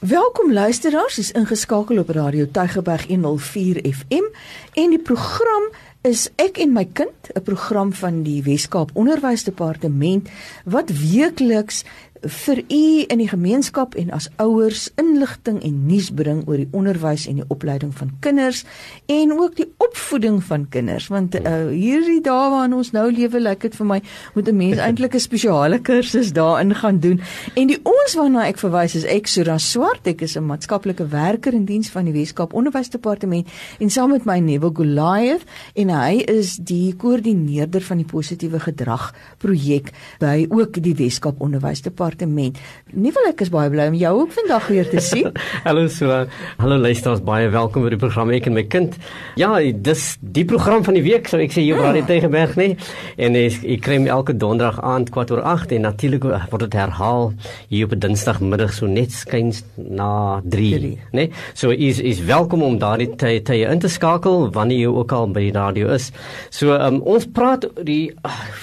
Welkom luisteraars, is ingeskakel op Radio Tygerberg 104 FM en die program is Ek en my kind, 'n program van die Wes-Kaap Onderwysdepartement wat weekliks vir u in die gemeenskap en as ouers inligting en nuus bring oor die onderwys en die opleiding van kinders en ook die opvoeding van kinders want uh, hierdie dae waarin ons nou lewe lyk dit vir my moet 'n mens eintlik 'n spesiale kursus daarin gaan doen. En die ons waarna ek verwys is ek Sura Swart. Ek is 'n maatskaplike werker in diens van die Weskaap Onderwysdepartement en saam met my Neville Goliath en hy is die koördineerder van die positiewe gedrag projek by ook die Weskaap Onderwysdepartement departement. Nie wil ek is baie bly om jou ook vandag weer te sien. hallo so. Hallo luisteraars, baie welkom by die program Ek en my kind. Ja, dis die program van die week, so ek sê hier by die Tegenberg nie. En ek, ek kry elke donderdag aand kwart oor 8 en natuurlik word dit herhaal hier op 'n Dinsdagmiddag so net skuins na 3, né? So is is welkom om daardie tye tye in te skakel wanneer jy ook al by die radio is. So um, ons praat die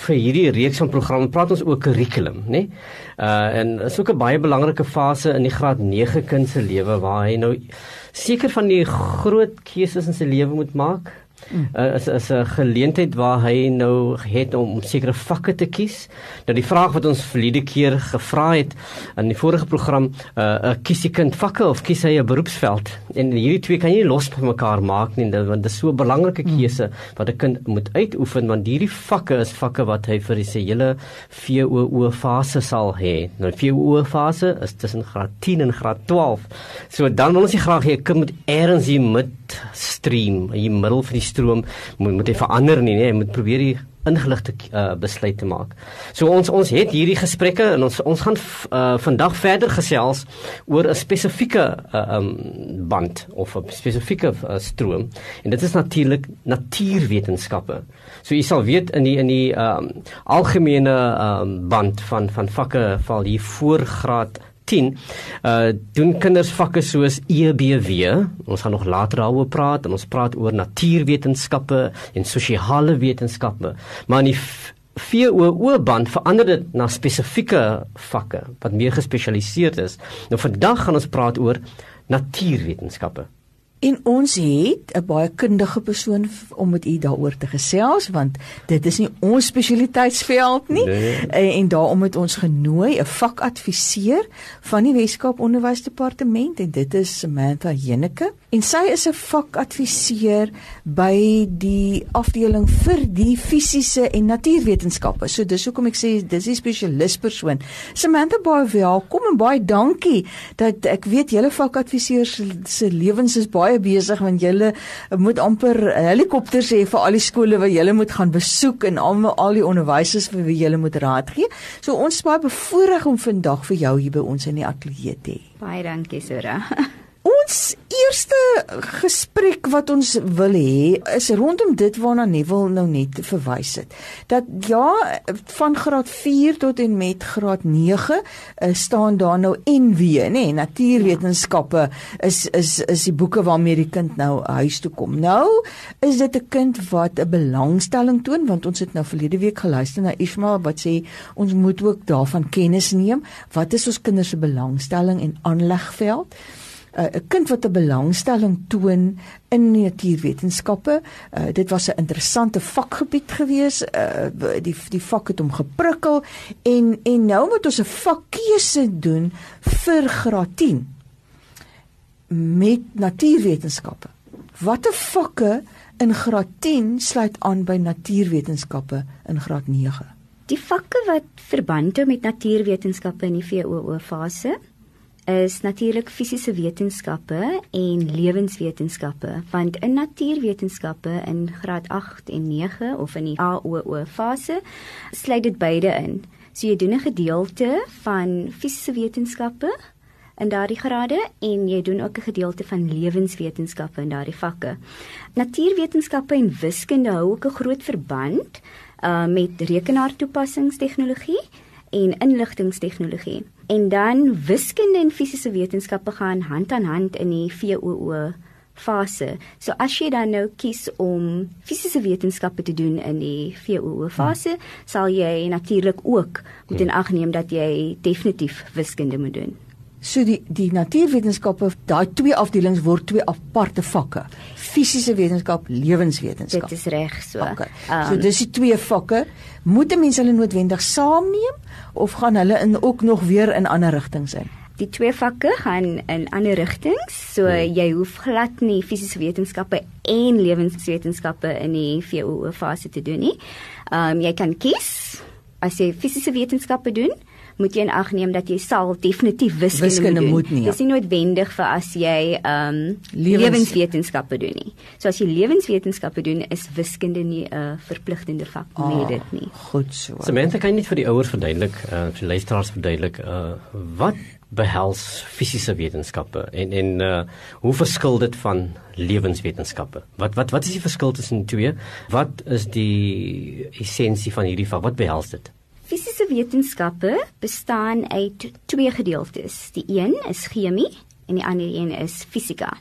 vir hierdie reeks van programme praat ons ook kurrikulum, né? Uh en is ook 'n baie belangrike fase in die graad 9 kind se lewe waar hy nou seker van die groot keuses in sy lewe moet maak uh, is is 'n geleentheid waar hy nou het om sekere vakke te kies. Nou die vraag wat ons verlede keer gevra het in die vorige program, uh, kies die kind vakke of kies hy 'n beroepsveld? En hierdie twee kan jy nie los van mekaar maak nie, want dit is so 'n belangrike hmm. keuse wat 'n kind moet uitoefen want hierdie vakke is vakke wat hy vir sy hele VOO fase sal hê. Nou VOO fase is tussen graad 10 en graad 12. So dan wil ons nie graag hê 'n kind moet eers hier mid stream, hier middel van die stroom moet moet hy verander nie, nee, hy moet probeer die ingeligte uh, besluit te maak. So ons ons het hierdie gesprekke en ons ons gaan uh, vandag verder gesels oor 'n spesifieke uh, um, band of 'n spesifieke uh, stroom en dit is natuurlik natuurwetenskappe. So jy sal weet in die in die um, algemene um, band van van vakke val hier voorgraad 10 uh doen kinders vakke soos EBW. Ons gaan nog later daaroor praat en ons praat oor natuurwetenskappe en sosiale wetenskappe. Maar in die VOO band verander dit na spesifieke vakke wat meer gespesialiseerd is. Nou vandag gaan ons praat oor natuurwetenskappe. En ons het 'n baie kundige persoon om met u daaroor te gesels want dit is nie ons spesialiteitsveld nie. Nee. En, en daarom het ons genooi 'n vakadviseur van die Weskaap Onderwysdepartement en dit is Samantha Jeneke en sy is 'n vakadviseur by die afdeling vir die fisiese en natuurwetenskappe. So dis hoekom ek sê dis 'n spesialispersoon. Samantha baie welkom en baie dankie dat ek weet julle vakadviseurs se lewens is baie baie besig want julle moet amper helikopters hê vir al die skole wat julle moet gaan besoek en al al die onderwysers vir wie julle moet raad gee. So ons is baie bevoorreg om vandag vir jou hier by ons in die ateljee te hê. Baie dankie Sora. Ons eerste gesprek wat ons wil hê is rondom dit waarna Neville nou net verwys het. Dat ja, van graad 4 tot en met graad 9 uh, eh, staan daar nou NW, nê, nee, natuurwetenskappe is is is die boeke waarmee die kind nou huis toe kom. Nou is dit 'n kind wat 'n belangstelling toon want ons het nou verlede week geluister na Ismail wat sê ons moet ook daarvan kennis neem. Wat is ons kinders se belangstelling en aanlegveld? 'n kind wat 'n belangstelling toon in natuurwetenskappe. Uh, dit was 'n interessante vakgebied gewees. Uh, die die vak het hom geprikkel en en nou moet ons 'n vakkeuse doen vir graad 10 met natuurwetenskappe. Watter vakke in graad 10 sluit aan by natuurwetenskappe in graad 9? Die vakke wat verband hou met natuurwetenskappe in die VOO fase is natuurlik fisiese wetenskappe en lewenswetenskappe want in natuurwetenskappe in graad 8 en 9 of in die AOO fase sluit dit beide in. So jy doen 'n gedeelte van fisiese wetenskappe in daardie grade en jy doen ook 'n gedeelte van lewenswetenskappe in daardie vakke. Natuurwetenskappe en wiskunde hou ook 'n groot verband uh, met rekenaartoepassingstegnologie en inligtingstegnologie. En dan wiskunde en fisiese wetenskappe gaan hand aan hand in die VOO fase. So as jy dan nou kies om fisiese wetenskappe te doen in die VOO fase, hmm. sal jy natuurlik ook moet in ag neem dat jy definitief wiskunde moet doen. So die die natuurwetenskappe, daai twee afdelings word twee aparte vakke. Fisiese wetenskap, lewenswetenskap. Dit is reg so. Okay. So dis die twee vakke. Moet 'n mens hulle noodwendig saamneem of gaan hulle in ook nog weer in ander rigtings in? Die twee vakke gaan in ander rigtings. So jy hoef glad nie fisiese wetenskappe en lewenswetenskappe in die VWO fase te doen nie. Ehm um, jy kan kies as jy fisiese wetenskappe doen, moet jy in ag neem dat jy sal definitief wiskunde, Wiskunde moet moet doen. nie, ja. Dis nie noodwendig vir as jy ehm um, Lewens- lewenswetenskappe doen nie. So as jy lewenswetenskappe doen, is wiskunde nie 'n verpligtende vak meer dit nie. Goed so. Samantha kan net vir die ouers verduidelik, uh, vir die luisteraars verduidelik, uh, wat behels fisiese wetenskappe en en uh, hoe verskil dit van lewenswetenskappe? Wat wat wat is die verskil tussen die twee? Wat is die essensie van hierdie vak? Wat behels dit? Fisiese wetenskappe bestaan uit twee gedeeltes. Die een is chemie en die ander een is fisika.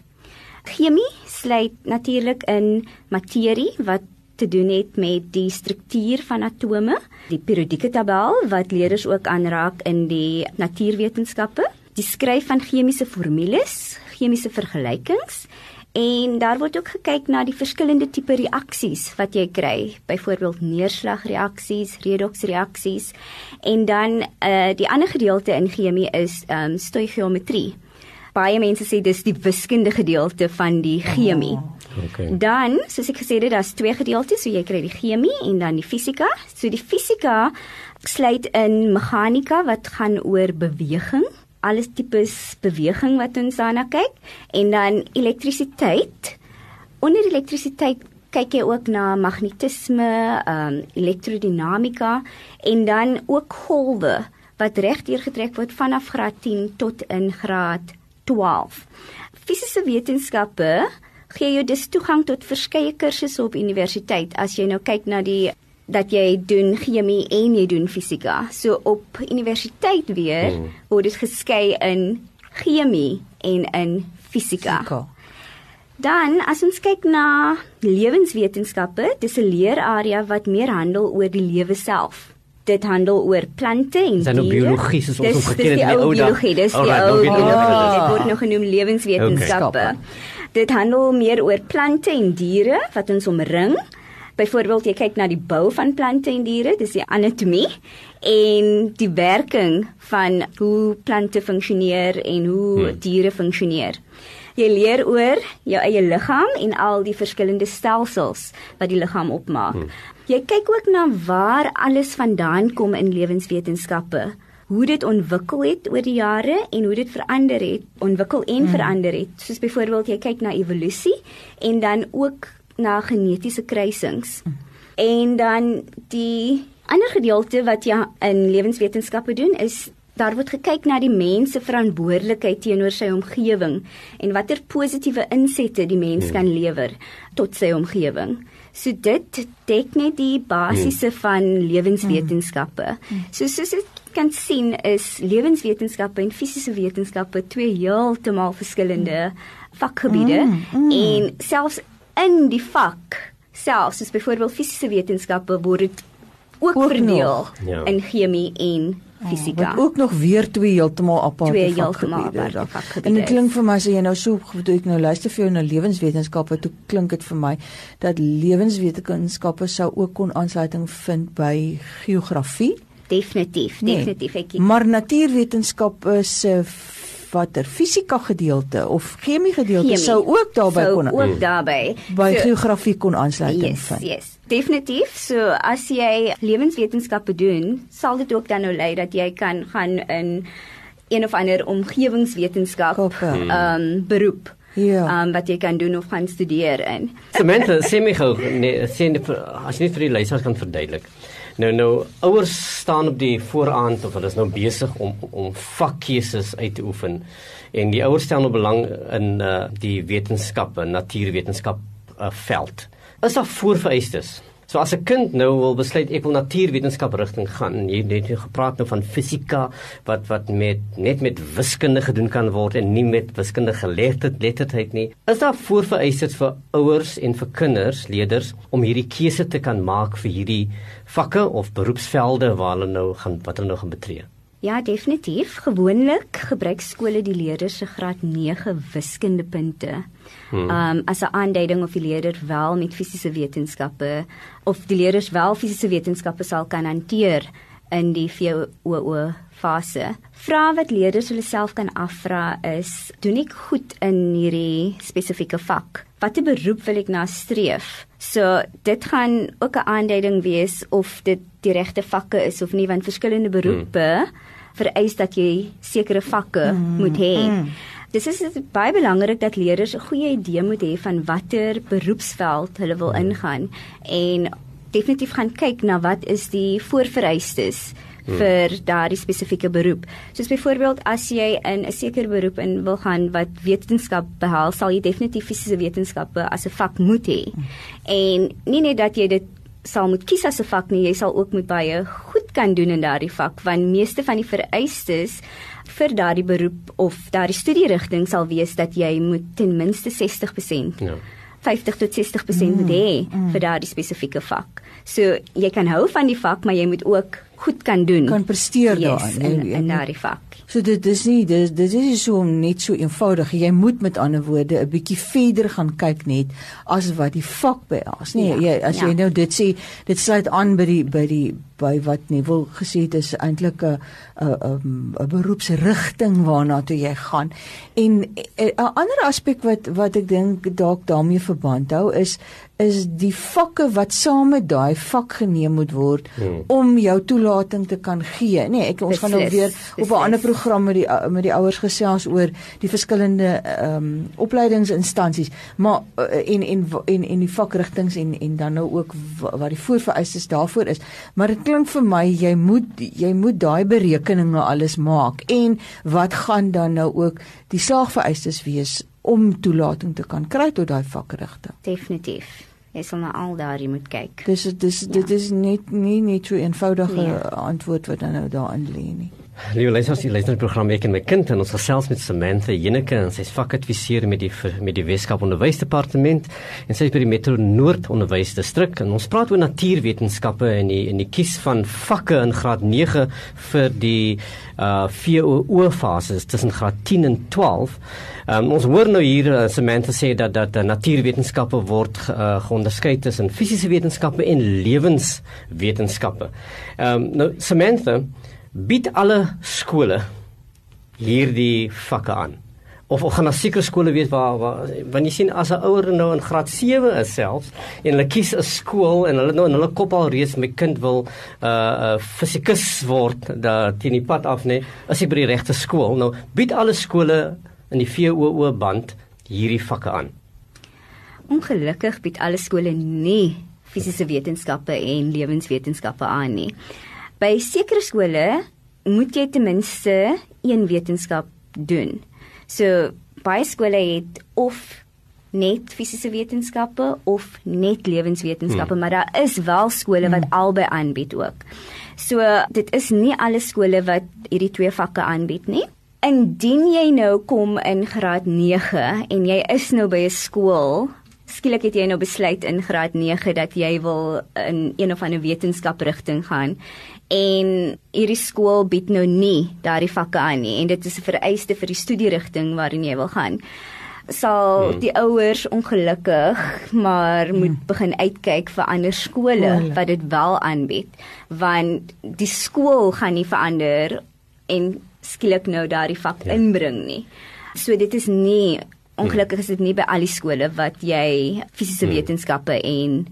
Chemie sluit natuurlik in materie wat te doen het met die struktuur van atome, die periodieke tabel wat leerders ook aanraak in die natuurwetenskappe, die skryf van chemiese formules, chemiese vergelykings En daar word ook gekyk na die verskillende tipe reaksies wat jy kry, byvoorbeeld neerslagreaksies, redoksreaksies. En dan uh die ander gedeelte in chemie is um stoichiometrie. Baie mense sê dis die wiskundige gedeelte van die chemie. Oh. Okay. Dan, soos ek gesê het, daar's twee gedeeltes, so jy kry die chemie en dan die fisika. So die fisika sluit in meganika wat gaan oor beweging, alles tipes beweging wat ons daarna kyk en dan elektrisiteit. Onder elektrisiteit kyk jy ook na magnetisme, ehm um, elektrodinamika en dan ook golwe wat regdeur getrek word vanaf graad 10 tot in graad 12. Fisiese wetenskappe gee jou dus toegang tot verskeie kursusse op universiteit as jy nou kyk na die dat jy doen chemie en jy doen fisika. So op universiteit weer Hmm. word dit geskei in chemie en in fisika. Fisika. Dan as ons kyk na lewenswetenskappe, dis 'n leerarea wat meer handel oor die lewe self. Dit handel oor plante en Is dit nou diere. biologie soos ons Dis- hom geken dis het in die ou biologie, dis die nou ou ek biologie. dit word nog genoem lewenswetenskappe. Okay. Dit handel meer oor plante en diere wat ons omring. Byvoorbeeld jy kyk na die bou van plante en diere, dis die anatomie en die werking van hoe plante funksioneer en hoe Hmm. diere funksioneer. Jy leer oor jou eie liggaam en al die verskillende stelsels wat die liggaam opmaak. Hmm. Jy kyk ook na waar alles vandaan kom in lewenswetenskappe hoe dit ontwikkel het oor die jare en hoe dit verander het, ontwikkel en mm. verander het. Soos byvoorbeeld jy kyk na evolusie en dan ook na genetiese kruisings. Mm. En dan die ander gedeelte wat jy in lewenswetenskappe doen is daar word gekyk na die mens se verantwoordelikheid teenoor sy omgewing en watter positiewe insette die mens mm. kan lewer tot sy omgewing. So dit dek net die basiese van lewenswetenskappe. So soos ek kan sien is lewenswetenskappe en fisiese wetenskappe twee heeltemal verskillende vakgebiede mm, mm. en selfs in die vak selfs soos byvoorbeeld fisiese wetenskappe word dit ook, Ook verdeel. Ja. in chemie en fisika. Wat ook nog weer twee heeltemal aparte Twee heeltemal vakgebiede aparte vakgebiede En dit klink vir my as jy nou so toe ek nou luister vir jou na lewenswetenskappe, toe klink dit vir my dat lewenswetenskappe sou ook kon aansluiting vind by geografie. Definitief, Nee. definitief. Ek Maar natuurwetenskappe se watter fisika gedeelte of chemie gedeelte Chemie. sou ook daarbey sou kon ook daarbey. by So- geografie kon aansluiting Yes, vind. yes. Definitief. So as jy lewenswetenskappe doen, sal dit ook dan nou lei dat jy kan gaan in een of ander omgewingswetenskap ehm um, beroep. Ja. Ehm um, wat jy kan doen of gaan studeer in. Samantha, sê my gou, nee, sê as jy net vir die luisteraars kan verduidelik. Nou nou ouers staan op die vooraand of hulle is nou besig om om vakkeuses uit te oefen en die ouers stel nou belang in uh, die wetenskappe, natuurwetenskap uh, veld. Is daar voorvereistes? So as 'n kind nou wil besluit ek wil natuurwetenskap rigting gaan, jy het net gepraat nou van fisika wat wat met net met wiskunde gedoen kan word en nie met wiskundige geletterd letterdheid nie. Is daar voorvereistes vir ouers en vir kinders, leerders om hierdie keuse te kan maak vir hierdie vakke of beroepsvelde waar hulle nou gaan wat hulle nou gaan betree? Ja, definitief. Gewoonlik gebruik skole die leerders se graad 9 wiskundepunte. Hmm. Um as 'n aanduiding of die leerder wel met fisiese wetenskappe of die leerders wel fisiese wetenskappe sal kan hanteer in die VOO fase. Vrae wat leerders hulle self kan afvra is: Doen ek goed in hierdie spesifieke vak? Watter beroep wil ek na streef? So dit gaan ook 'n aanduiding wees of dit die regte vakke is of nie want verskillende beroepe hmm. Vereis dat jy sekere vakke hmm. moet hê. Hmm. Dis is baie belangrik dat leerders 'n goeie idee moet hê van watter beroepsveld hulle wil hmm. ingaan en definitief gaan kyk na wat is die voorvereistes hmm. vir daardie spesifieke beroep. Soos byvoorbeeld as jy in 'n sekere beroep in wil gaan wat wetenskap behels, sal jy definitief fisiese wetenskappe as 'n vak moet hê. Hmm. En nie net dat jy dit sal moet kies as 'n vak nie, jy sal ook moet baie goed kan doen in daardie vak want meeste van die vereistes vir daardie beroep of daardie studierigting sal wees dat jy moet ten minste 60% ja. 50 tot 60% moet hê mm, mm. vir daardie spesifieke vak. So jy kan hou van die vak, maar jy moet ook goed kan doen. Kan presteer yes, daarin in, in daardie vak. So dit dis nie dis dis is so net so eenvoudig. Jy moet met ander woorde 'n bietjie verder gaan kyk net as wat die vak behels. Nee, ja, jy as ja. jy nou dit sê, dit sluit aan by die by die by wat Neville gesê het is eintlik 'n 'n 'n beroepsrigting waarna toe jy gaan. En 'n ander aspek wat wat ek dink dalk daarmee verband hou is is die vakke wat saam met daai vak geneem moet word hmm. om jou toelating te kan gee. Nee, ek ons gaan nou weer op 'n ander program met die met die ouers gesels oor die verskillende ehm um, opleidingsinstansies, maar en en en en die vakrigtinge en en dan nou ook wat die voorvereistes daarvoor is. Maar dit klink vir my jy moet jy moet daai berekeninge alles maak en wat gaan dan nou ook die slaagvereistes wees om toelating te kan kry tot daai vakrigting. Definitief. Jy sal na al daardie moet kyk. Dis dis ja. dit is net nie net so eenvoudige nee. antwoord wat nou daarin lê nie. Liewe luisters, die leerprogram ek en my kind en ons gesels met Samantha Jeneke en sy's vakadviseur met die met die Weskaap Onderwysdepartement en sy is by die Metro Noord Onderwysdistrik en ons praat oor natuurwetenskappe en die en die kies van vakke in graad 9 vir die uh VOO fases tussen graad 10 en 12. Um, ons hoor nou hier uh, Samantha sê dat dat uh, natuurwetenskappe word uh, geonderskei tussen fisiese wetenskappe en lewenswetenskappe. Ehm um, nou Samantha bied alle skole hierdie vakke aan. Of of gaan daar seker skole wees waar waar wanneer jy sien as 'n ouer nou in graad 7 is selfs en hulle kies 'n skool en hulle nou in hulle kop al reeds my kind wil 'n uh, 'n uh, fisikus word dat teen die pad af nê, as hy by die regte skool. Nou bied alle skole in die VOO band hierdie vakke aan. Ongelukkig bied alle skole nie fisiese wetenskappe en lewenswetenskappe aan nie by sekere skole moet jy ten minste een wetenskap doen. So baie skole het of net fisiese wetenskappe of net lewenswetenskappe, hmm. maar daar is wel skole wat hmm. albei aanbied ook. So dit is nie alle skole wat hierdie twee vakke aanbied nie. Indien jy nou kom in graad 9 en jy is nou by 'n skool skielik het jy nou besluit in graad 9 dat jy wil in een of ander wetenskaprigting gaan en hierdie skool bied nou nie daardie vakke aan nie en dit is 'n vereiste vir die studierigting waarin jy wil gaan sal hmm. die ouers ongelukkig maar hmm. moet begin uitkyk vir ander skole oh, wat dit wel aanbied want die skool gaan nie verander en skielik nou daardie vak ja. inbring nie so dit is nie ongelukkig is dit nie by al die skole wat jy fisiese hmm. wetenskappe en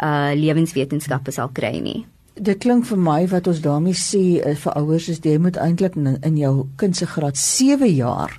uh lewenswetenskappe sal kry nie. Dit klink vir my wat ons daarmee sê uh, vir ouers is jy moet eintlik in, in jou kind se graad 7 jaar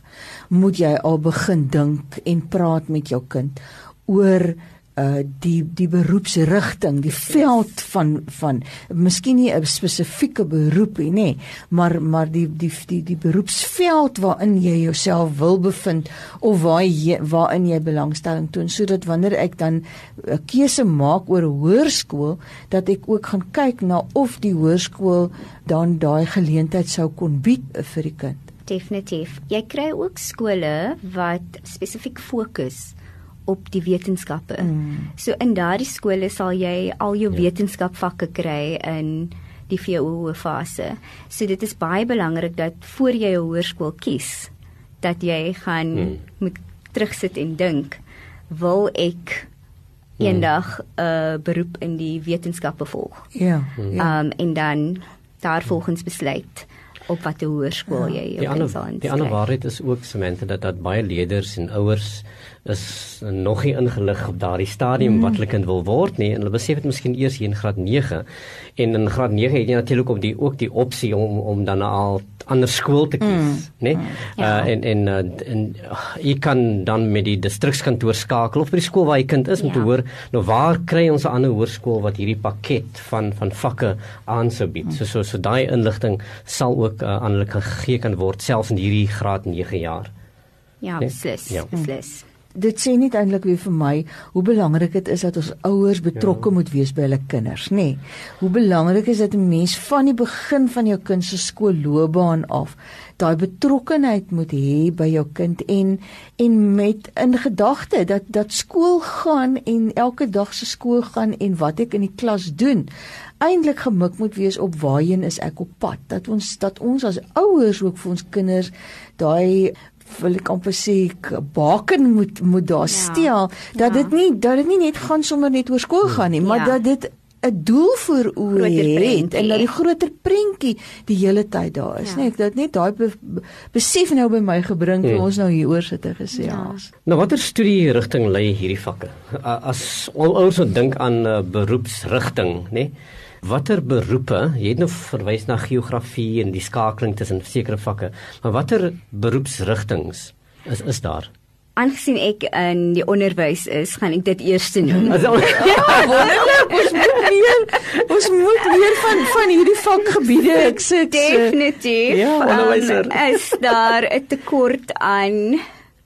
moet jy al begin dink en praat met jou kind oor uh die die beroepsrigting, die veld van van miskien nie 'n spesifieke beroep nie, nê, maar maar die die die die beroepsveld waarin jy jouself wil bevind of waar jy waarin jy belangstelling toon sodat wanneer ek dan 'n keuse maak oor hoërskool dat ek ook gaan kyk na of die hoërskool dan daai geleentheid sou kon bied vir die kind. Definitief. Jy kry ook skole wat spesifiek fokus op die wetenskappe. Mm. So in daardie skole sal jy al jou ja. wetenskapvakke kry in die VWO fase. So dit is baie belangrik dat voor jy 'n hoërskool kies, dat jy gaan hmm. moet terugsit en dink, wil ek eendag 'n uh, beroep in die wetenskappe volg. Ja. Ehm ja. um, en dan daarvolgens besluit op watter hoërskool ja. jy jou kind sal inskryf. Die ander waarheid is ook semente dat dat baie leerders en ouers is nog nie ingelig op daardie stadium mm. wat hulle kind wil word nie en hulle besef dit miskien eers hier in graad 9 en in graad 9 het jy natuurlik ook die ook die opsie om om dan al ander skool te kies, mm. né? Nee? Ja. Uh, en en uh, en uh, jy kan dan met die distrikskantoor skakel of by die skool waar jy kind is om ja. te hoor nou waar kry ons 'n ander hoërskool wat hierdie pakket van van vakke aanbied. Mm. So so so daai inligting sal ook uh, aan hulle gegee kan word selfs in hierdie graad 9 jaar. Ja, nee? beslis. Ja. beslis. Mm dit sê nie eintlik weer vir my hoe belangrik dit is dat ons ouers betrokke ja. moet wees by hulle kinders, nê. Nee. Hoe belangrik is dit 'n mens van die begin van jou kind se skoolloopbaan af daai betrokkenheid moet hê by jou kind en en met in gedagte dat dat skool gaan en elke dag se skool gaan en wat ek in die klas doen eintlik gemik moet wees op waarheen is ek op pad dat ons dat ons as ouers ook vir ons kinders daai wil ek amper sê baken moet moet daar ja. steel dat ja. dit nie dat dit nie net gaan sommer net oor skool gaan nie, maar ja. dat dit 'n doel vir oë het en dat die groter prentjie die hele tyd daar is, ja. nee, ek dit net daai be, besef nou by my gebring toe hmm. ons nou hier oor sit en gesê ja. Nou watter studie rigting lê hierdie vakke? As ons so dink aan 'n uh, beroepsrigting, nê? Nee? Watter beroepe, jy het nou verwys na geografie en die skakeling tussen sekere vakke, maar watter beroepsrigtings is is daar? Aangesien ek in die onderwys is, gaan ek dit eers noem. ja, wonderlik. Ons moet meer ons moet meer van van hierdie vakgebiede ek sê definitief. Ja, onderwyser. Um, is daar 'n tekort aan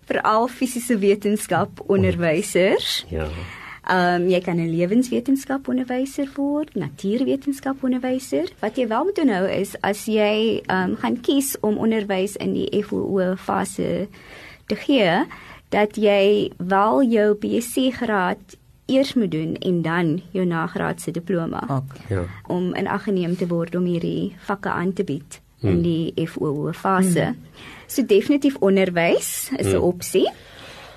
veral fisiese wetenskap onderwysers? Ja. Ehm um, jy kan 'n lewenswetenskap onderwyser word, natuurwetenskap onderwyser. Wat jy wel moet onthou is as jy ehm um, gaan kies om onderwys in die FOO fase te gee, dat jy wel jou BSc graad eers moet doen en dan jou nagraadse diploma. Okay. Ja. Om in ag geneem te word om hierdie vakke aan te bied hmm. in die FOO fase. Hmm. So definitief onderwys is 'n hmm. opsie.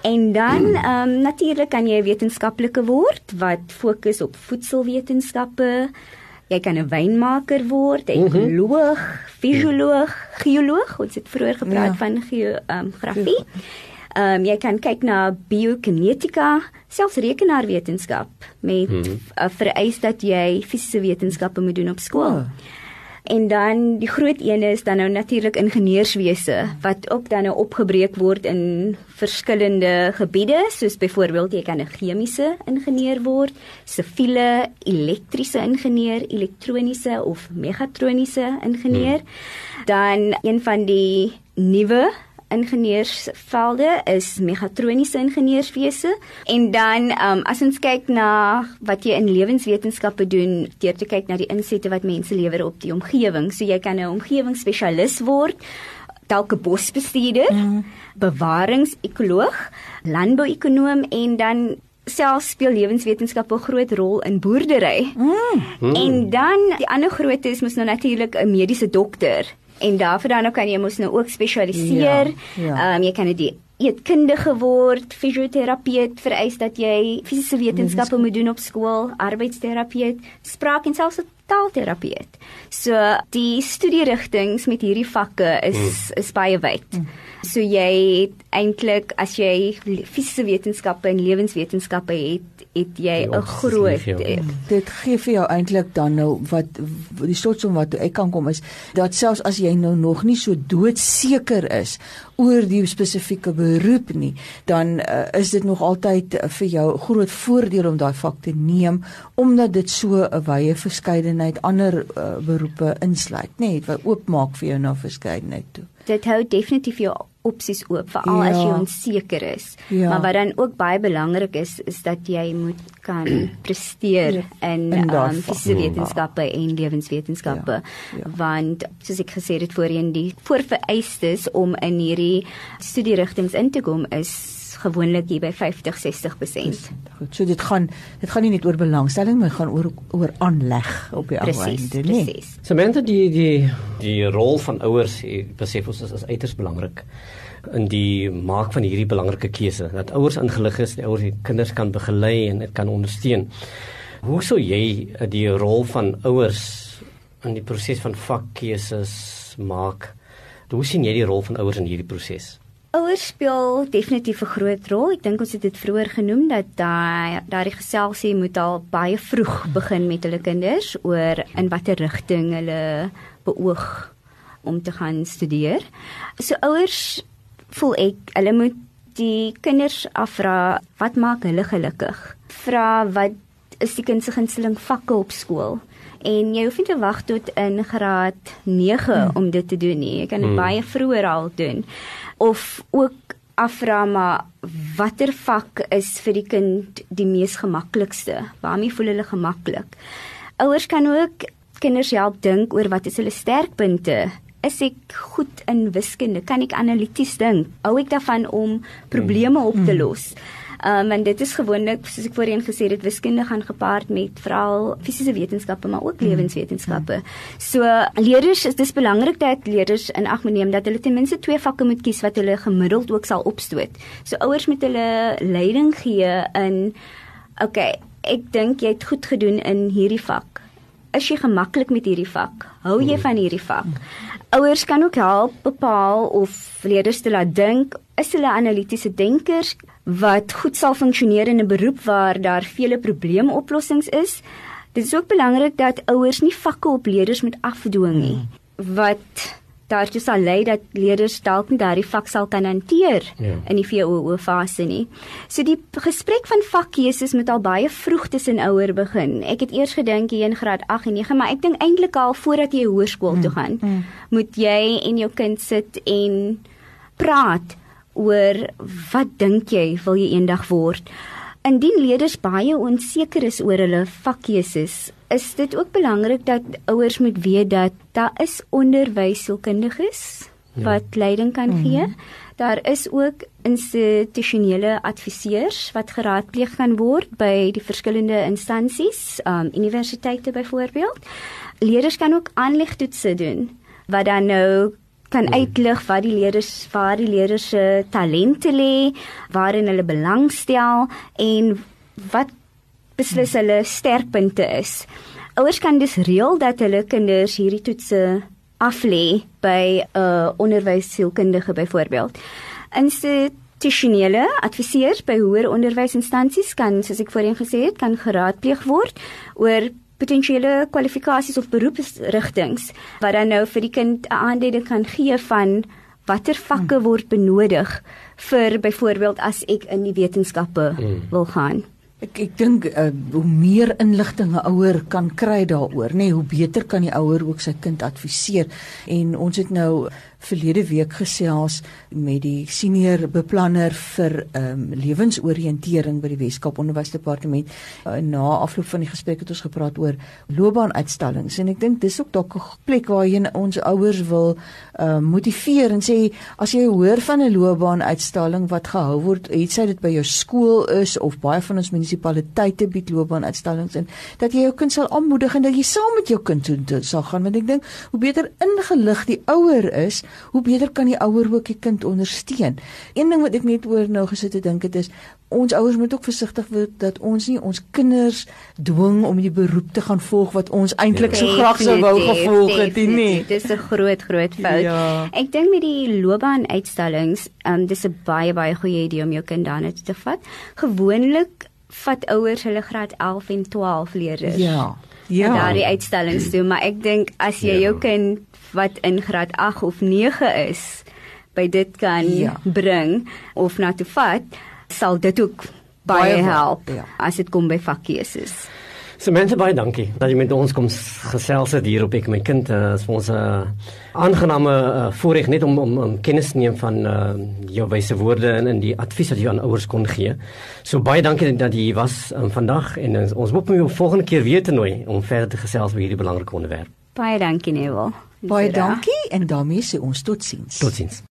En dan ehm um, natuurlik kan jy wetenskaplike word wat fokus op voedselwetenskappe. Jy kan 'n wynmaker word, ekoloog, fisioloog, geoloog, ons het vroeër gepraat ja. van geografie. Ehm um, jy kan kyk na biokinetika, selfs rekenaarwetenskap met mm -hmm. uh, vereis dat jy fisiese wetenskappe moet doen op skool. Oh. En dan die groot een is dan nou natuurlik ingenieurswese wat ook dan nou opgebreek word in verskillende gebiede soos byvoorbeeld jy kan 'n chemiese ingenieur word, siviele, elektriese ingenieur, elektroniese of megatroniese ingenieur. Hmm. Dan een van die nuwe ingenieursvelde is megatroniese ingenieurswese en dan um, as ons kyk na wat jy in lewenswetenskappe doen deur te kyk na die insette wat mense lewer op die omgewing so jy kan 'n omgewingsspesialis word dalk 'n bosbestuurder mm. bewaringsekoloog landbouekonoom en dan self speel lewenswetenskappe 'n groot rol in boerdery. Mm. En dan die ander grootte is mos nou natuurlik 'n mediese dokter en daarvoor dan kan jy mos nou ook spesialiseer. Ja, ja. Ehm ja. um, jy kan dit eetkundige word, fisioterapeut vereis dat jy fisiese wetenskappe moet doen op skool, arbeidsterapeut, spraak en selfs taalterapeut. So die studierigtinge met hierdie vakke is mm. is baie wyd. Mm. So jy het eintlik as jy fisiese wetenskappe en lewenswetenskappe het, het jy 'n groot dit gee vir jou eintlik dan nou wat die slotsom wat ek kan kom is dat selfs as jy nou nog nie so doodseker is oor die spesifieke beroep nie, dan uh, is dit nog altyd uh, vir jou groot voordeel om daai vak te neem omdat dit so 'n wye verskeidenheid ander uh, beroepe insluit, nê, nee, wat oopmaak vir jou na verskeidenheid toe. Dit hou definitief jou opsies oop veral ja. as jy onseker is. Ja. Maar wat dan ook baie belangrik is is dat jy moet kan presteer in um, fisiese wetenskappe en lewenswetenskappe ja. ja. want soos ek gesê het voorheen die voorvereistes om in hierdie studierigtinge in te kom is gewoonlik hier by 50-60%. Goed, so dit gaan dit gaan nie net oor belangstelling, maar gaan oor oor aanleg op die Presies, einde, nee. presies. Samantha die die die rol van ouers, besef ons is, is uiters belangrik in die maak van hierdie belangrike keuse dat ouers ingelig is, die ouers die kinders kan begelei en dit kan ondersteun. Hoe sou jy eh, die rol van ouers in die proses van vakkeuses maak? Hoe sien jy die rol van ouers in hierdie proses? Ouers speel definitief 'n groot rol. Ek dink ons het dit vroeër genoem dat daai daardie geselsie moet al baie vroeg begin met hulle kinders oor in watter rigting hulle beoog om te gaan studeer. So ouers voel ek hulle moet die kinders afvra wat maak hulle gelukkig? Vra wat is die kind se gunsteling vakke op skool? En jy hoef nie te wag tot in graad 9 hmm. om dit te doen nie. Jy kan dit Hmm. baie vroeër al doen. Of ook afvra maar watter vak is vir die kind die mees gemaklikste? Waarmee voel hulle gemaklik? Ouers kan ook kinders help dink oor wat is hulle sterkpunte? Is ek goed in wiskunde? Kan ek analities dink? Hou ek daarvan om probleme op te los? Um en dit is gewoonlik soos ek voorheen gesê het, wiskunde gaan gepaard met veral fisiese wetenskappe maar ook lewenswetenskappe. So leerders is dis belangrik dat leerders in ag moet neem dat hulle ten minste twee vakke moet kies wat hulle gemiddeld ook sal opstoot. So ouers moet hulle leiding gee in okay, ek dink jy het goed gedoen in hierdie vak. Is jy gemaklik met hierdie vak? Hou jy van hierdie vak? Ouers kan ook help bepaal of leerders te laat dink, is hulle analitiese denkers wat goed sal funksioneer in 'n beroep waar daar vele probleemoplossings is. Dit is ook belangrik dat ouers nie vakke op leerders moet afdwing nie wat daartoe sal lei dat leerders dalk nie daardie vak sal kan hanteer Ja. in die VOO fase nie. So die gesprek van vakkeuses moet al baie vroeg tussen ouer begin. Ek het eers gedink hier in graad 8 en 9, maar ek dink eintlik al voordat jy hoërskool toe gaan, mm. moet jy en jou kind sit en praat oor wat dink jy wil jy eendag word? Indien leerders baie onseker is oor hulle vakkeuses, is dit ook belangrik dat ouers moet weet dat daar is onderwysielkundiges Ja. wat leiding kan Mhm. gee. Daar is ook institusionele adviseurs wat geraadpleeg kan word by die verskillende instansies, um universiteite byvoorbeeld. Leerders kan ook aanlegtoetse doen wat dan nou kan uitlig wat die leerders waar die leerders se talente lê, waarin hulle belangstel en wat beslis hulle sterkpunte is. Ouers kan dus reël dat hulle kinders hierdie toetse aflê by 'n uh, onderwyssielkundige byvoorbeeld. Institusionele adviseurs by hoër onderwysinstansies kan, soos ek voorheen gesê het, kan geraadpleeg word oor potensiële kwalifikasies of beroepsrigtings wat dan nou vir die kind 'n aanduiding kan gee van watter vakke word benodig vir byvoorbeeld as ek in die wetenskappe Mm. wil gaan. Ek ek dink uh, hoe meer inligting 'n ouer kan kry daaroor, nê, nee, hoe beter kan die ouer ook sy kind adviseer. En ons het nou verlede week gesels met die senior beplanner vir ehm um, lewensoriëntering by die Weskaap Onderwysdepartement. Uh, na afloop van die gesprek het ons gepraat oor loopbaanuitstallings en ek dink dis ook dalk 'n plek waarheen ons ouers wil ehm uh, motiveer en sê as jy hoor van 'n loopbaanuitstalling wat gehou word, het sy dit by jou skool is of baie van ons munisipaliteite bied loopbaanuitstallings en dat jy jou kind sal aanmoedig en dat jy saam met jou kind toe sal gaan want ek dink hoe beter ingelig die ouer is, hoe beter kan die ouer ook die kind ondersteun. Een ding wat ek net oor nou gesit het dink dit is ons ouers moet ook versigtig wees dat ons nie ons kinders dwing om die beroep te gaan volg wat ons eintlik so graag sou wou gevolg het nie. definitief. Dis 'n groot groot fout. Ja. Ek dink met die loopbaanuitstallings, um, dis 'n baie baie goeie idee om jou kind daarna te vat. Gewoonlik vat ouers hulle graad 11 en 12 leerders. Ja. Ja. Ja. Daardie uitstallings doen, maar ek dink as jy Ja. jou kind wat in graad 8 of 9 is, by dit kan Ja. bring of na toe vat, sal dit ook baie, Baie help ja. as dit kom by vakkeuses. Samantha baie dankie dat jy met ons kom gesels het hier op ek my kind. Uh, is vir ons 'n uh, aangename uh, voorreg net om om, om kennis te neem van uh, jou wyse woorde en in die advies wat jy aan ouers kon gee. So baie dankie dat jy was um, vandag en uh, ons hoop om jou volgende keer weer te nooi om verder te gesels oor hierdie belangrike onderwerp. Baie dankie Neville. Baie dankie en daarmee sê ons totsiens. Totsiens.